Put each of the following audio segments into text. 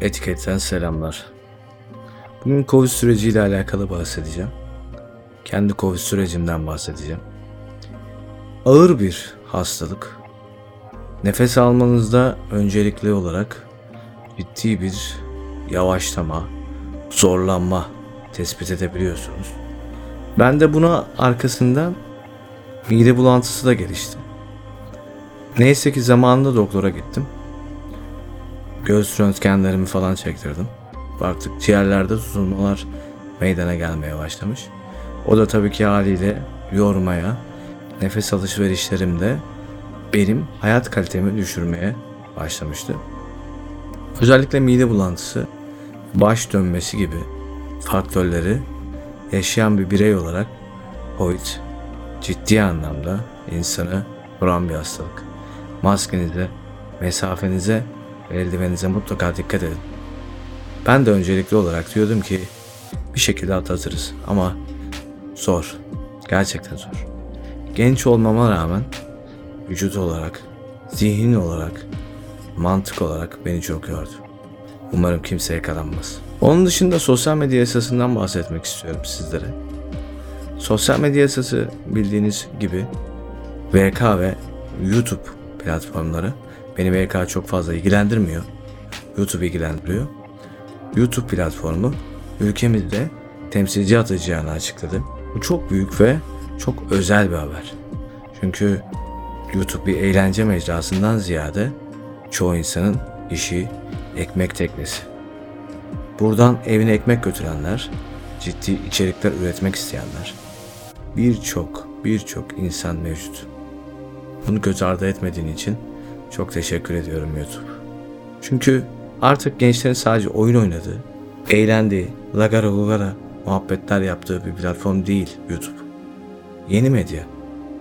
Etiketten selamlar. Bugün Covid süreciyle alakalı bahsedeceğim. Kendi Covid sürecimden bahsedeceğim. Ağır bir hastalık. Nefes almanızda öncelikli olarak ciddi bir yavaşlama, zorlanma tespit edebiliyorsunuz. Ben de buna arkasından mide bulantısı da gelişti. Neyse ki zamanında doktora gittim. Göğüs röntgenlerimi falan çektirdim. Baktık ciğerlerde tutulmalar meydana gelmeye başlamış. O da tabii ki haliyle yormaya, nefes alışverişlerimde benim hayat kalitemi düşürmeye başlamıştı. Özellikle mide bulantısı, baş dönmesi gibi faktörleri yaşayan bir birey olarak COVID ciddi anlamda insanı vuran bir hastalık. Maskenize, mesafenize eldivenize mutlaka dikkat edin. Ben de öncelikli olarak diyordum ki bir şekilde atlatırız ama zor. Gerçekten zor. Genç olmama rağmen vücut olarak, zihin olarak, mantık olarak beni çok yordu. Umarım kimse yakalanmaz. Onun dışında sosyal medya yasasından bahsetmek istiyorum sizlere. Sosyal medya yasası bildiğiniz gibi VK ve YouTube platformları Beni VK çok fazla ilgilendirmiyor. YouTube ilgilendiriyor. YouTube platformu ülkemizde temsilci atacağını açıkladı. Bu çok büyük ve çok özel bir haber. Çünkü YouTube bir eğlence mecrasından ziyade çoğu insanın işi ekmek teknesi. Buradan evine ekmek götürenler, ciddi içerikler üretmek isteyenler, birçok birçok insan mevcut. Bunu göz ardı etmediğin için çok teşekkür ediyorum YouTube. Çünkü artık gençlerin sadece oyun oynadığı, eğlendiği, lagara lugara muhabbetler yaptığı bir platform değil YouTube. Yeni medya,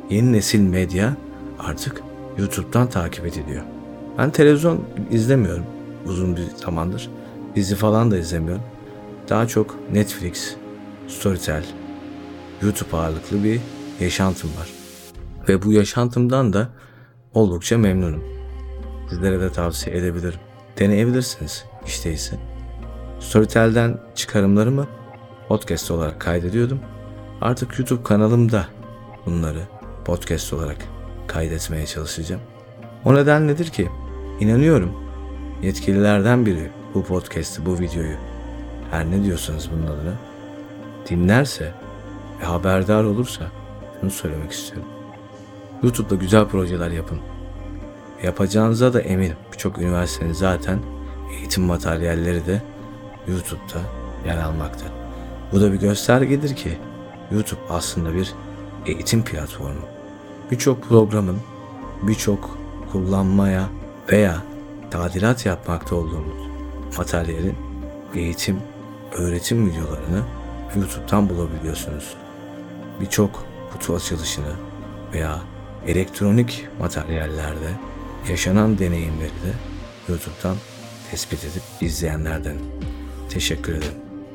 yeni nesil medya artık YouTube'dan takip ediliyor. Ben televizyon izlemiyorum uzun bir zamandır. Dizi falan da izlemiyorum. Daha çok Netflix, Storytel, YouTube ağırlıklı bir yaşantım var. Ve bu yaşantımdan da oldukça memnunum. Sizlere de tavsiye edebilirim. Deneyebilirsiniz işteyse. Storytel'den çıkarımlarımı podcast olarak kaydediyordum. Artık YouTube kanalımda bunları podcast olarak kaydetmeye çalışacağım. O neden nedir ki? İnanıyorum yetkililerden biri bu podcast'i, bu videoyu her ne diyorsanız bunun adına dinlerse ve haberdar olursa bunu söylemek istiyorum. YouTube'da güzel projeler yapın. Yapacağınıza da eminim. Birçok üniversitenin zaten eğitim materyalleri de YouTube'da yer almakta. Bu da bir göstergedir ki YouTube aslında bir eğitim platformu. Birçok programın, birçok kullanmaya veya tadilat yapmakta olduğumuz materyalin eğitim, öğretim videolarını YouTube'dan bulabiliyorsunuz. Birçok kutu açılışını veya elektronik materyallerde yaşanan deneyimleri de YouTube'dan tespit edip izleyenlerden teşekkür ederim.